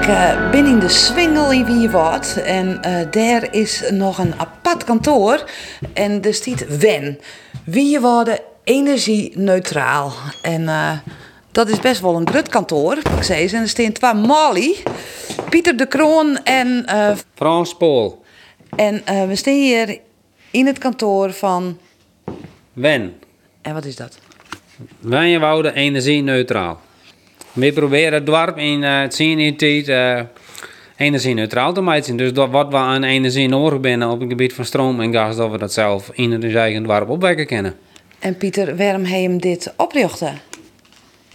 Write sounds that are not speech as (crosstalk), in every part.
Ik uh, ben in de Swingel in Wierwoud en uh, daar is nog een apart kantoor en er staat WEN. Wierwouden energie-neutraal. En uh, dat is best wel een druk kantoor, ik zei ze. En er staan twee Molly, Pieter de Kroon en... Frans Pool. En we staan hier in het kantoor van... WEN. En wat is dat? Wijnwouden energie-neutraal. We proberen het dorp in uh, het zien tijd uh, energie-neutraal te maken. Dus dat wat we aan energie nodig hebben op het gebied van stroom en gas, dat we dat zelf in het eigen dorp opwekken kunnen. En Pieter, waarom heb je hem dit oprichten?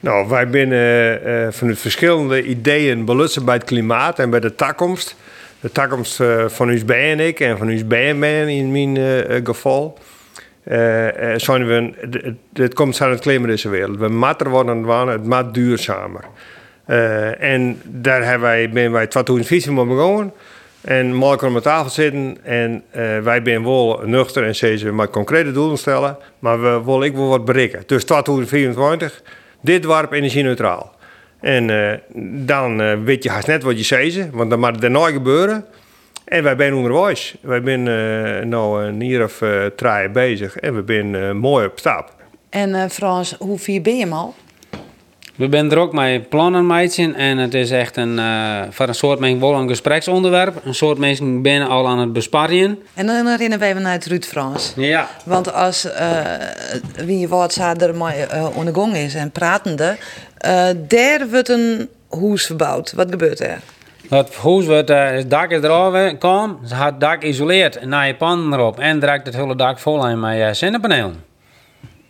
Nou, wij binnen uh, vanuit verschillende ideeën belutsen bij het klimaat en bij de toekomst. De toekomst uh, van ons ben ik en van ons ben in mijn uh, geval. Uh, zijn we, het komt aan het klimmen deze wereld. We matter worden dan het maat duurzamer. Uh, en daar hebben wij, ben wij 2014 mee begonnen. En morgen om tafel zitten en wij zijn wel nuchter en zeggen maar concrete doelen stellen, maar we willen ik wel wat bereiken. Dus 2024, dit dorp energie-neutraal. En dan weet je haast net wat je zegt, want dan moet er nooit gebeuren. En wij zijn onderwijs. Wij zijn uh, nou een jaar of uh, drie bezig en we zijn uh, mooi op stap. En Frans, hoe vier ben je al? We zijn er ook met plannen maken en het is echt een, voor een soort mensen wel een gespreksonderwerp. Een soort mensen binnen al aan het besparen. En dan herinneren wij naar het Ruud Frans. Ja. Want als wie je wat er maar ondergang is en pratende, daar wordt een huis verbouwd. Wat gebeurt er? Het huis wordt, uh, het dak is erover kwam, ze had het dak isoleerd en naar je pannen erop en direct het hele dak vol aan met uh, zonnepanelen.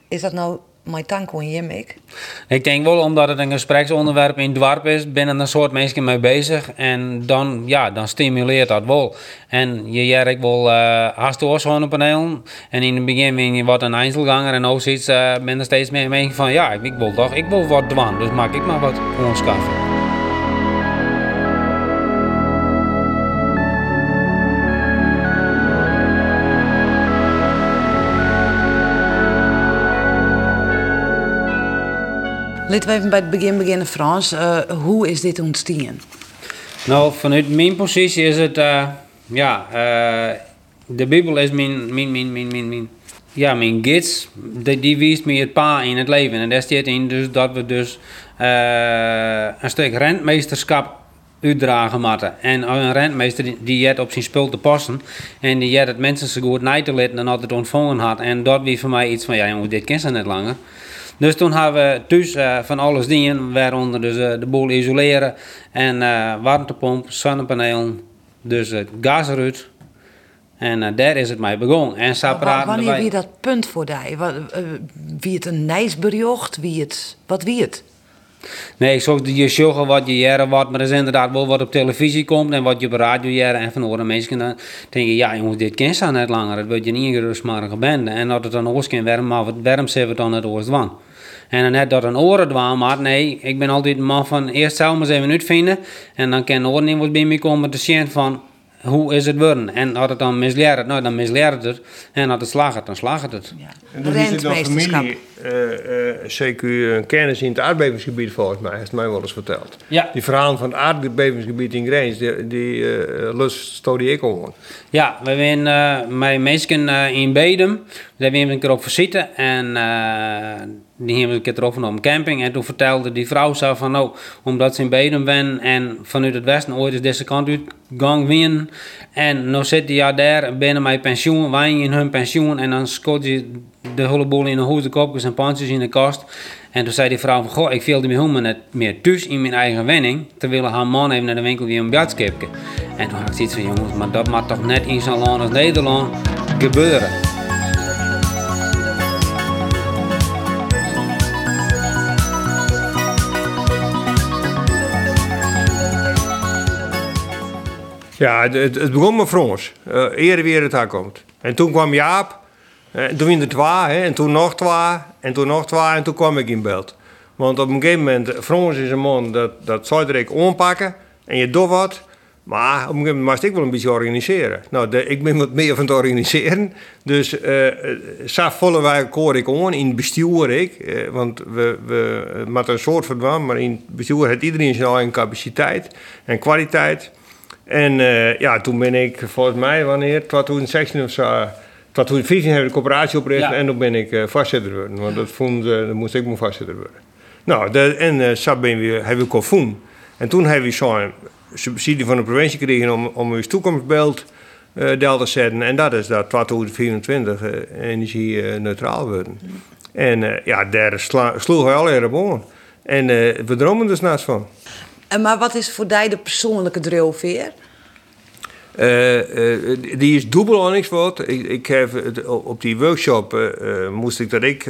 Is dat nou mijn tank je Mick? Ik denk wel omdat het een gespreksonderwerp in het dorp is, binnen een soort mensen mee bezig en dan, ja, dan stimuleert dat wel. En je jerk wel uh, hast door zonnepanelen en in het begin ben je wat een einzelganger en ook zoiets uh, ben er steeds meer mee van ja, ik, wil toch, ik wil wat dwan, dus maak ik maar wat onschaffen. Laten we even bij het begin beginnen, Frans. Uh, hoe is dit ontstaan? Nou, vanuit mijn positie is het, uh, ja, uh, de Bijbel is mijn, mijn, mijn, mijn, mijn, ja, mijn gids. Die, die wijst me het pa in het leven. En daar staat in dus dat we dus een stuk rentmeesterschap uitdragen moeten. En een rentmeester die op zijn spul te passen. En die jet het mensen zo goed niet te laten en altijd ontvangen had. En dat wie voor mij iets van, ja jongens, dit ken ze net langer. Dus toen hebben we thuis uh, van alles dingen, waaronder dus uh, de boel isoleren en uh, warmtepomp, zonnepanelen, dus het gas eruit. En daar is het mee begonnen. En praten Wanneer wie dat punt voor die? Wie het een nijsberjocht? Wie het, wat wie het? Nee, ik zag je sjoggen wat je jaren wat, maar er is inderdaad wel wat op televisie komt en wat je op radio jaren en van horen mensen dan denk je, ja jongens, dit kent ze net langer, het wordt je niet een rustige bende. En dat het dan oors kan wermen, maar waarom ze het dan het oors dwan? En net dat een oren maar nee, ik ben altijd een man van eerst zelf maar eens even uitvinden en dan kan oren in wat bij me komen te zien van hoe is het worden? En als het dan misleert, nou dan misleert het. En als het slaagt, dan slaagt het. Ja. En dan is het familie, uh, uh, CQ, kennis in het aardbevingsgebied volgens mij, heeft mij wel eens verteld. Ja. Die verhalen van het aardbevingsgebied in Greens, die, die uh, lust studie ik gewoon. Ja, we zijn uh, met mensen in Bedum, daar hebben we een keer op visite en die hebben een keer erover op camping. En toen vertelde die vrouw zo van, nou, omdat ze in Bedum ben en vanuit het westen ooit is deze kant uit gang wien. En nu zit die daar binnen mijn pensioen, wij in hun pensioen. En dan scot je de hele in de hoed, de kopjes en pantjes in de kast. En toen zei die vrouw van, goh, ik wilde me helemaal net meer thuis in mijn eigen wenning. Terwijl haar man even naar de winkel weer een bjatskipje. En toen had ik zoiets van, jongens, maar dat mag toch net in zo'n land als Nederland gebeuren. Ja, het, begon met Frans. Uh, eerder weer het aankomt. En toen kwam Jaap. En toen in twee. Hè, en toen nog twee. En toen nog twee. En toen kwam ik in beeld. Want op een gegeven moment, Frans is een man dat, dat ik aanpakken. En je doet wat. Maar op een gegeven moment moest ik wel een beetje organiseren. Nou, de, ik ben wat meer van het organiseren. Dus uh, zo vullen wij elkaar ik aan. In bestuur ik. Want we, we met een soort van maar in het bestuur heeft iedereen zijn eigen capaciteit en kwaliteit. En uh, ja, toen ben ik volgens mij, wanneer, 2016 of zo... 2014 heb ik de coöperatie opgericht ja. en toen ben ik uh, vastzitter geworden. Want dat vond, uh, dan moest ik mijn vastzitter worden. Nou, en uh, zo ben we, hebben we confoen. En toen hebben we zo'n subsidie van de provincie gekregen om, om ons toekomstbeeld uh, deel te zetten. En dat is dat 2024 uh, energie neutraal worden. En ja, daar sloegen we al erg op aan. En we dromen dus naast van. En maar wat is voor jou de persoonlijke drijfveer? Uh, uh, die is dubbel aan wat. Ik, heb op die workshop moest ik dat ik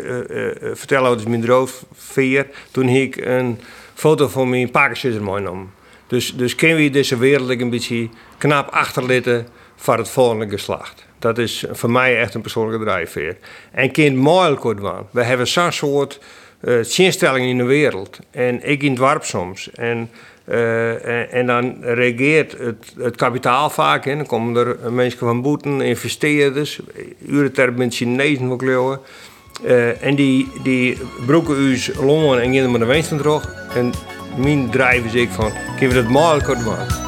vertellen over mijn drijfveer. Toen ik een foto van mijn pakensjes meegenomen. Dus, dus kunnen we deze wereld een beetje knap achterlitten voor het volgende geslacht. Dat is voor mij echt een persoonlijke drijfveer. En kind mooi kort van. We hebben zo'n soort uh, in de wereld. En ik in het warp soms. En, en, en, dan reageert het, kapitaal vaak. En dan komen er mensen van boeten, investeerders, urenterm met Chinezen van kleuren. Uh, en die, die broeken u longen en gaan met de winst terug. En mijn drijf is ik van, kunnen we dat mogelijk kort maken.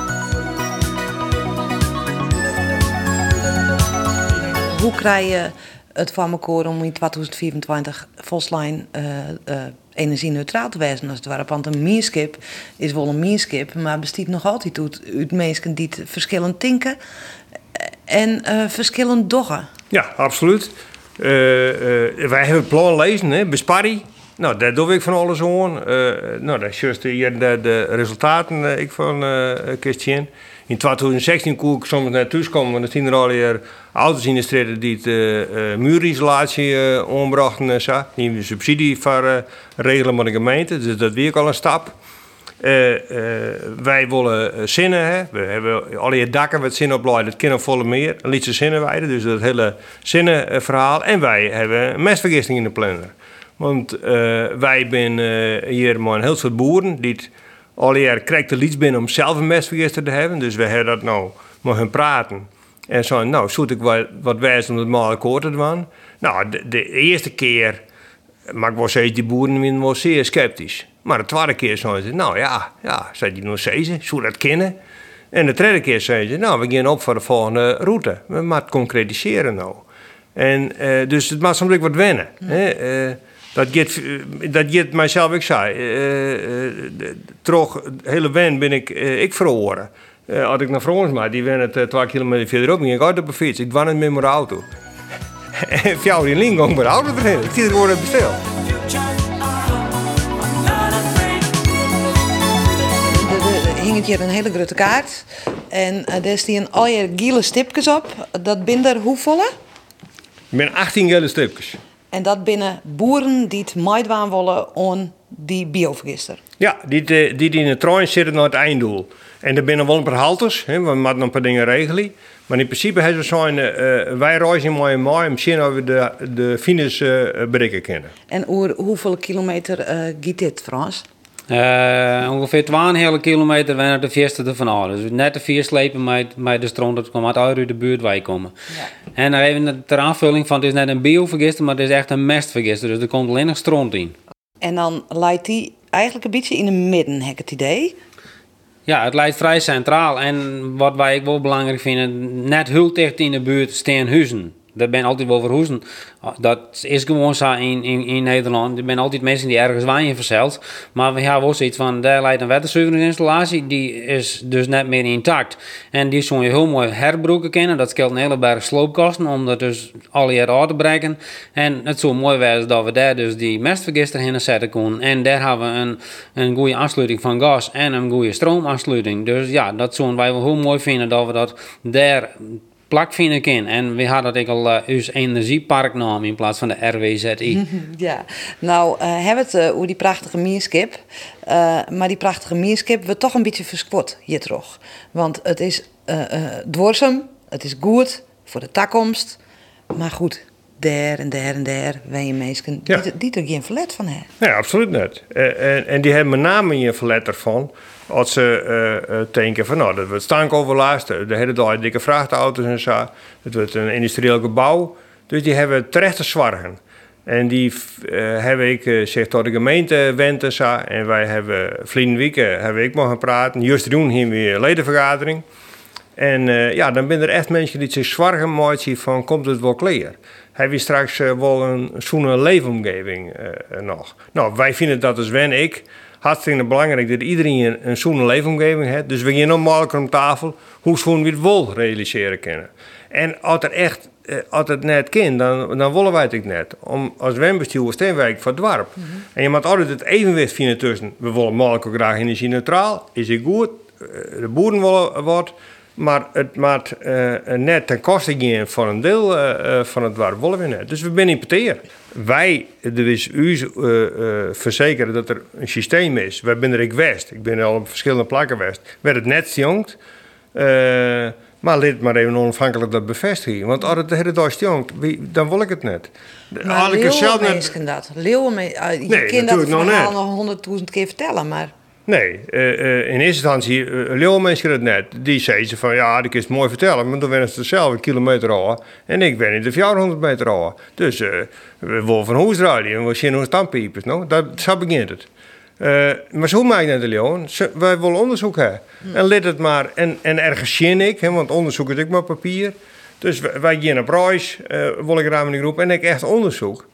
Hoe krijg je het elkaar om in 2024 volslijn uh, energie-neutraal te wezen als het ware? Want een meerskip is wel een meerskip, maar bestaat nog altijd uit, uit mensen die verschillend tinken en uh, verschillend doggen. Ja, absoluut. wij hebben het plan lezen, hè, besparrie. Nou, daar doe ik van alles aan. Nou, dat is juist hier de, de resultaten ik van Christian. In 2016 kon ik soms naar thuis komen, want er zien er al hier auto's in de die het uh, muurisolatie uh, ombrachten. Uh, zo. Die subsidie voor regelen met de gemeente, dus dat weer al een stap. wij willen zinnen, hè. we hebben al je dakken met zinnen opleiden, dat kunnen volle meer, een lietse zinnen wijden, dus dat hele zinnenverhaal. En wij hebben mestvergisting in de planner. Want wij zijn hier maar een heel soort boeren die al jaar krijgt de lieds binnen om zelf een mestvergister te hebben. Dus we hebben dat nou met hun praten. En zo, nou, zoet ik wat, wat wijs om het maar akkoord te doen. Nou, de, eerste keer, maar ik was steeds die boeren wel zeer sceptisch. Maar de tweede keer zeiden ze, nou ja, ja, zei die nog steeds, zou dat kennen? En de derde keer zeiden ze, nou, we gaan op voor de volgende route. We moeten concretiseren nou. En uh, dus het mag soms wat wennen. Hè? Uh, dat gaat, dat gaat mijzelf, ik zei, toch hele wen ben ik, uh, ik verloren. Uh, als ik naar Frans maar die wen het twee kilometer verderop, ging ik uit op een fiets. Ik dwan het met mijn auto. (laughs) en jou in met de auto erin. Ik zie het gewoon besteld. Er hing hier een hele grote kaart. En uh, daar staan al je gele stipjes op. Dat binnen hoeveel? Ik ben 18 gele stipjes. En dat binnen boeren die het meidwaan willen aan die biovergister. Ja, die, die, die in de trein zitten naar het einddoel. En er binnen wel een paar halters, hè, we moeten een paar dingen regelen. Maar in principe hebben we zijn, uh, wij reizen mooi mooi om zien of we de, de finish uh, bereiken kunnen. En hoe, hoeveel kilometer uh, gaat dit, Frans? Uh, ongeveer 12 kilometer wanneer de vierste ervan aan. Dus net de vier slepen met, met de stroom dat komt uit de buurt wij komen. Ja. En dan even ter aanvulling van, het is net een biovergister, maar het is echt een mestvergister. Dus er komt alleen nog stront in. En dan leidt die eigenlijk een beetje in de midden, heb ik het idee. Ja, het lijkt vrij centraal. En wat wij ook wel belangrijk vinden, net heel dicht in de buurt staan huizen. Dat ben altijd wel verhoezen. Dat is gewoon zo in, in, in Nederland. Er zijn altijd mensen die ergens wijn verzeld. Maar we hebben wel zoiets van, daar leidt een waterzuiveringsinstallatie. Die is dus net meer intact. En die zou je heel mooi herbroeken kennen. Dat scheelt een hele berg sloopkosten. Om dat dus alle jaar uit te breken. En het zou mooi zijn dat we daar dus die mestvergister in zetten kunnen. En daar hebben we een, een goede aansluiting van gas en een goede stroomaansluiting. Dus ja, dat zouden wij wel heel mooi vinden dat we dat daar plak vind ik in. En we hadden ik al uh, energiepark naam in plaats van de RWZI. (laughs) ja, nou uh, hebben we het uh, over die prachtige mierskip. maar die prachtige mierskip wordt toch een beetje verskwot hier terug. Want het is dwarsem, het is goed voor de toekomst. Maar goed, daar en daar en daar, wij mensen die, die er geen verlet van hebben. Ja, absoluut niet. en, en die hebben met name een verlet ervan Als ze uh, denken van nou, dat wordt stankoverlast, de hele dag dikke vrachtauto's en zo. Het wordt een industrieel gebouw. Dus die hebben terecht te zwargen. En die heb ik zich tot de gemeente wenden. En wij hebben vliegen weken heb ik mogen praten. Juist doen hier weer ledenvergadering. En uh, ja, dan zijn er echt mensen die zich zwargen maken van komt het wel klaar. Heb je straks uh, wel een zo'n leefomgeving nog? Nou, wij vinden dat dus wen ik hartstikke belangrijk dat iedereen een, een zo'n leefomgeving heeft. Dus we gaan normaal om tafel hoe zo'n we het wel realiseren kunnen. En als er echt eh, als het net kind, dan, dan willen wij het net. Om, als wembestuur steenwijk voor het dorp. Mm -hmm. En je moet altijd het evenwicht vinden tussen... we willen mogelijk graag energie-neutraal, is het goed, eh, de boeren willen wat... Maar het maakt uh, net ten koste gaan van een deel uh, van het dorp willen we net. Dus we zijn importeren. Wij, is u verzekeren dat er een systeem is. Wij zijn er ik west. Ik ben al op verschillende plekken west. Werd het net jongt... Maar lid maar even onafhankelijk dat bevestigen. Want als het hele dag stonkt, dan wil ik het net. Maar leeuwen zelf net... dat. Leeuwen, je nee, kunt dat verhaal nog honderdduizend keer vertellen, maar... Nee, uh, uh, in eerste instantie, uh, leeuwenmensen het net. Die zeiden ze van, ja, kun het mooi vertellen. Maar dan werden ze zelf een kilometer. En ik ben in de 400 meter. Dus we willen van huis rijden. En we zien hoe standpiepers. Nou, dat, zo begint het. Maar zo maak je naar de Leon. Wij willen onderzoek hebben. En lid het maar. En, en ergens zie ik, hè, want onderzoek is ook maar papier. Dus wij gaan uh, wil ik raam in de groep. En ik echt onderzoek.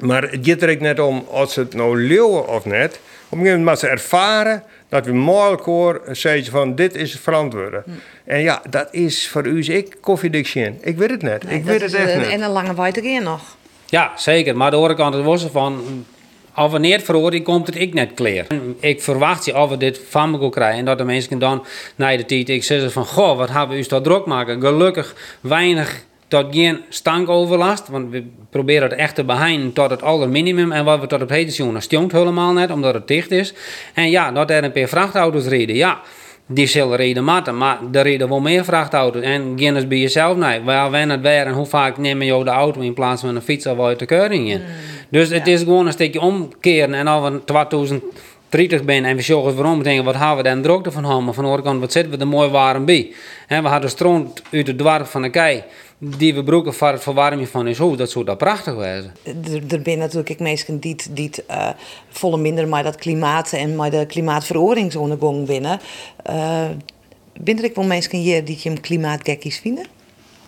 Maar het gaat er net om, als het nou leeuwen of net. Op een gegeven moment ze ervaren dat we mooi hoor zeggen van dit is het verantwoorden. Hm. En ja, dat is voor u ik koffiedik Ik weet het net. ik weet het echt een, net. En een lange weiter nog. Ja, zeker. Maar de andere kant was er van als wanneer het veroordeeld komt het ik net klaar. Ik verwacht je of we dit van me krijgen. En dat de mensen dan na de tijd ik zeggen van... Goh, wat hebben we u tot druk maken. Gelukkig weinig tot geen stankoverlast. Want we proberen het echt te beheinen tot het allerminimum. En wat we tot op heden zien, dat helemaal net, omdat het dicht is. En ja, dat er een paar vrachtauto's rijden, ja die zullen reden matten, maar er reden wel meer vrachtauto's. En geen eens bij jezelf, nee, waar wen het weer en hoe vaak neem je de auto in plaats van een fiets of je de keuring in. Mm. Dus het is gewoon een stukje omkeren en als we 2030 ben en we zorgen waarom denken, wat hebben we dan druk van hebben. Van de andere kant, wat zitten we er mooi warm bij. En we hadden stroom uit het dwarf van de kei die we gebruiken voor het verwarmen van ons huis, dat zou dat prachtig wezen. Er, er zijn natuurlijk mensen die, die uh, volle minder maar dat klimaat en maar de klimaatverandering ondergang binnen. Uh, ben er ook wel mensen hier die je hem klimaatgekkies vinden?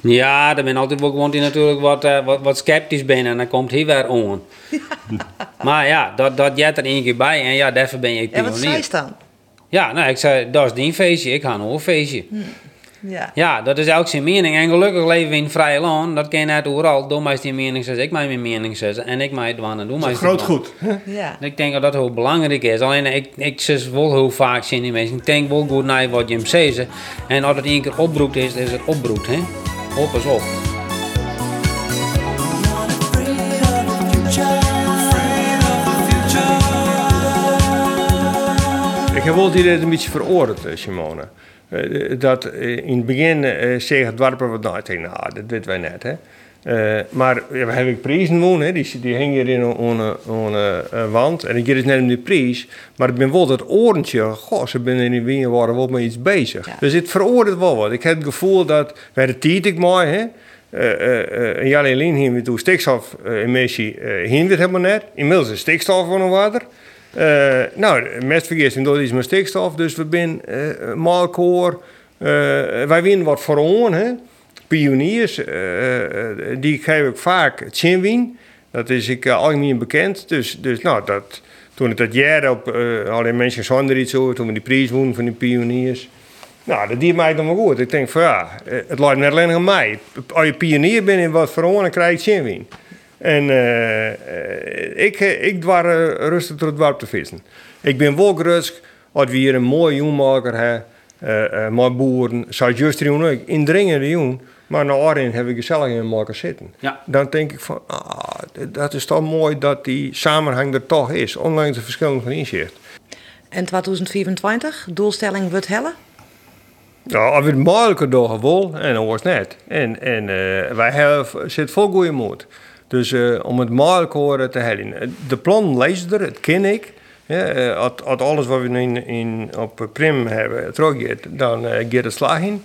Ja, er ben altijd wel gewoon die natuurlijk wat, uh, wat, wat sceptisch ben en dan komt hij weer on. (laughs) maar ja, dat, dat jij er één keer bij en ja, daarvoor ben je pionier. En wat zei je dan? Ja, nou, ik zei, dat is die feestje, ik ga een oorfeestje. Hm. Ja. ja, dat is ook zijn mening. En gelukkig leven we in vrije land. Dat ken je net overal. Doe mij die mening zeggen, ik mij mijn mening zeggen. En ik mij dwanen, doe mij groot goed. (laughs) Ja. Ik denk dat dat heel belangrijk is. Alleen, ik, ik wel heel vaak zien die mensen. Ik denk wel goed naar wat je hem zegt. En als het één keer opbroekt is, is het opbroekt. Hè? Op is op. Ik heb wel die een beetje veroordeeld, Simone. Uh, dat in het begin uh, zeggen het dorpen wat nou, tegen, nou, dat weten wij net. Hè. Uh, maar ja, we hebben prijzen woon, hè. Die, die hingen hier in een wand. En ik is net om die prijs. Maar ik ben wel dat oortje, goh, ze zijn in die wien waren wel met iets bezig. Ja. Dus het veroordeelt wel wat. Ik heb het gevoel dat, wij de tijd ik mooi, hè. Uh, uh, alleen hier met de stikstofemissie uh, het helemaal net. Inmiddels is stikstof van water. Uh, nou, mestvergisting dat is met stikstof, dus we zijn uh. Uh, wij winnen wat voor. Pioniers, die geef ik vaak het zinwien. Dat is ik algemeen bekend. Dus, dus nou, dat, toen het dat jaar op alleen mensen zonder iets zo, toen we die prijs wonnen van die pioniers. Nou, dat die mij dan wel goed. Ik denk van ja, het lijkt net alleen aan mij. Als je pionier bent in wat voor dan krijg je zinwien. En uh, ik, ik dwar rustig door het dorp te vissen. Ik ben wel gerust als we hier een mooie jongenmaker hebben. Uh, uh, boeren, zou juist doen, indringende jongen. Maar naar Arjen heb ik gezellig in maken zitten. Ja. Dan denk ik van, ah, dat is toch mooi dat die samenhang er toch is, ondanks de verschillen van inzicht. En 2024, doelstelling wordt helle? Ja, als we het mogelijke door wil, en dat was net. En, en uh, wij hebben, zit vol goede moed. Dus uh, om het mogelijk horen te hellen. De plan lees er, het ken ik. Ja, eh, als, alles wat we in, in, op Prim hebben teruggeeft, dan eh gaat het slag in.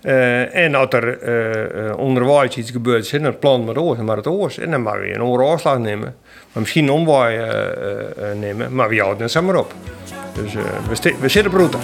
Eh, en als er eh, eh, onderwijs iets gebeurt, dan plan maar door, maar het oors. En dan mag je een afslag nemen. Maar misschien een omwaai eh, eh, eh, nemen, maar we houden het samen op. Dus eh, we, we zitten broed.